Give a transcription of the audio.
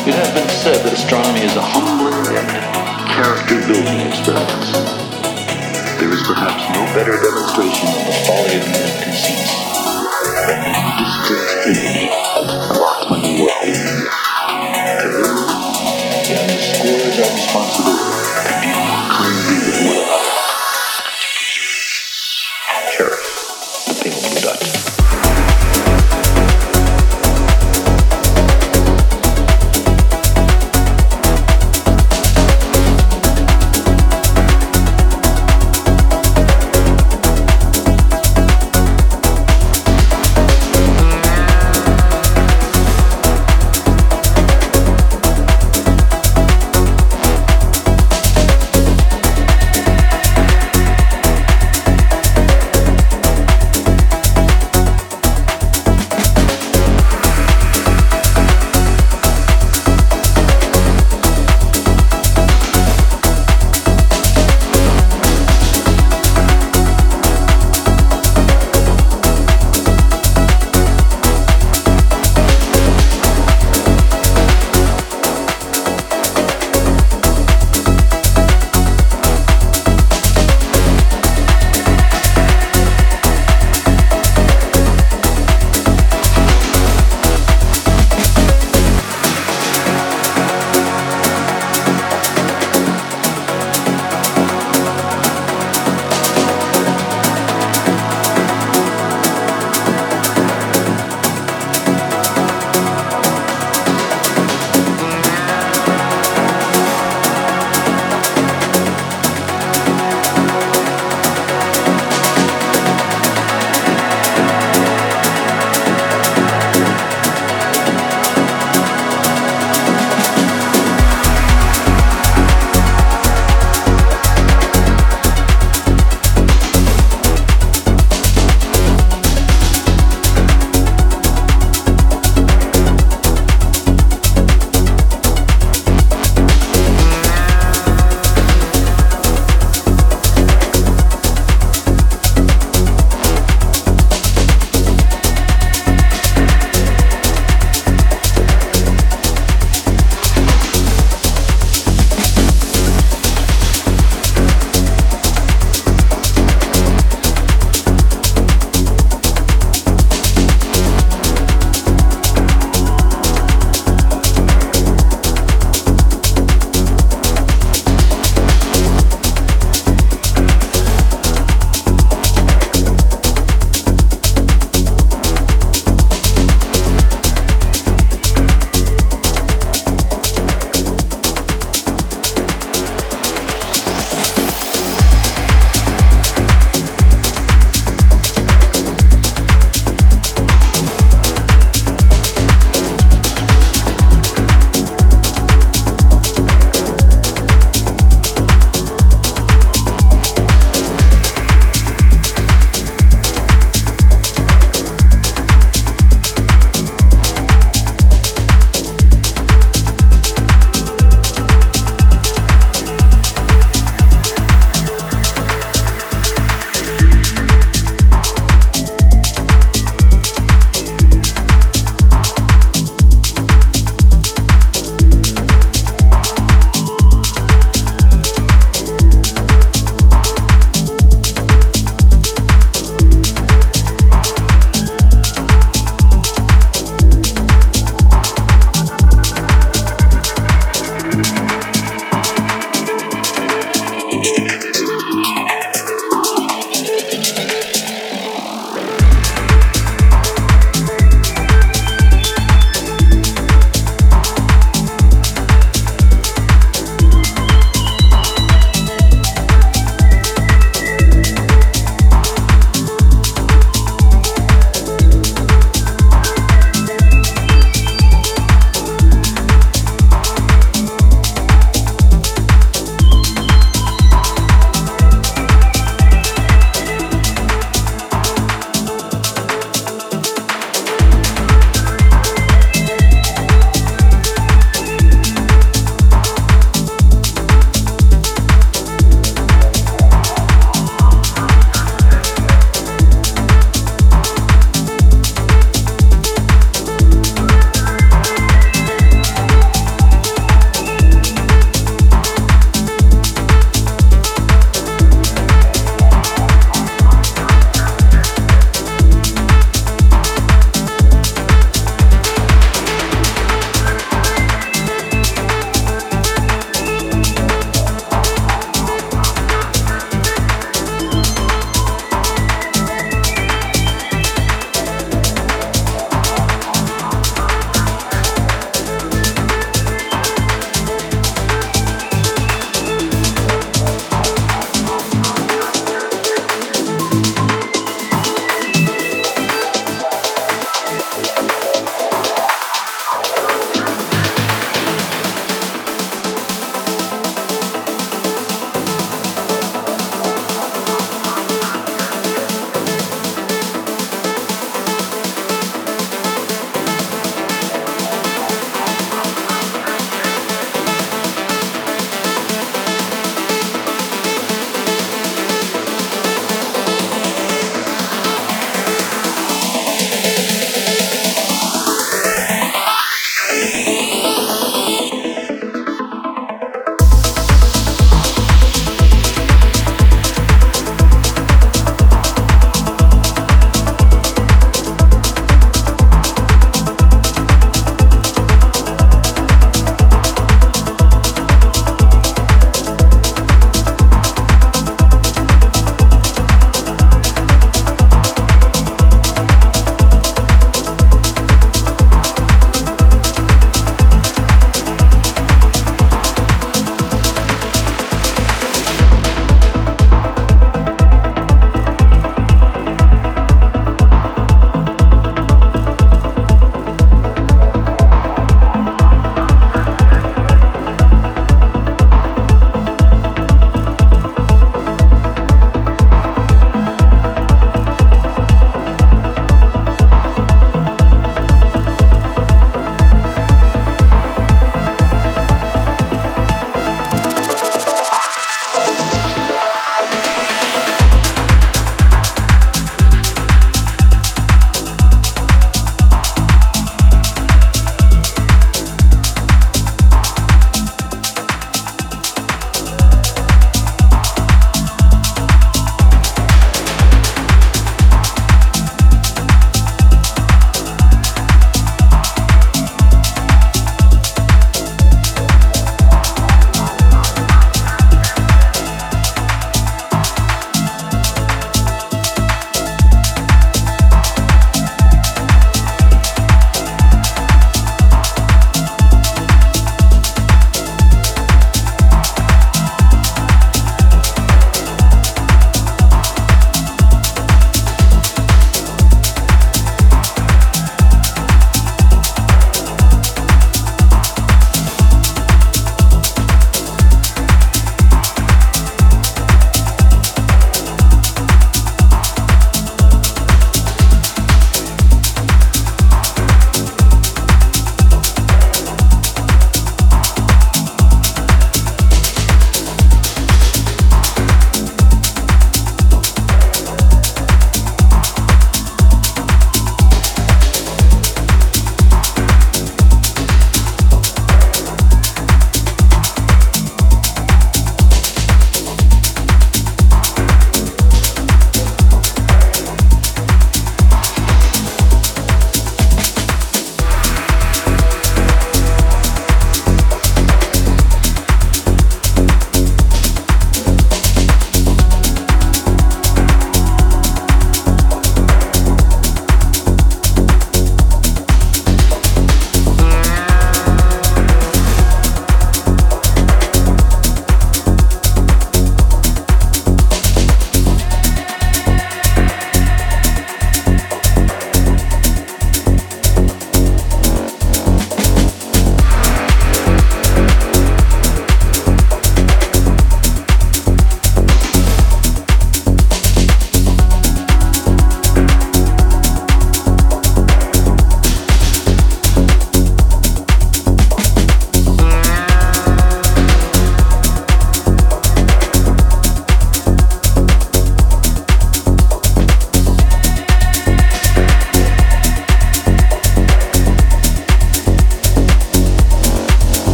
It has been said that astronomy is a humbling and character-building experience. There is perhaps no better demonstration of the folly of human conceits than this distant image of our tiny world. To it underscores our responsibility to deal kindly with one another.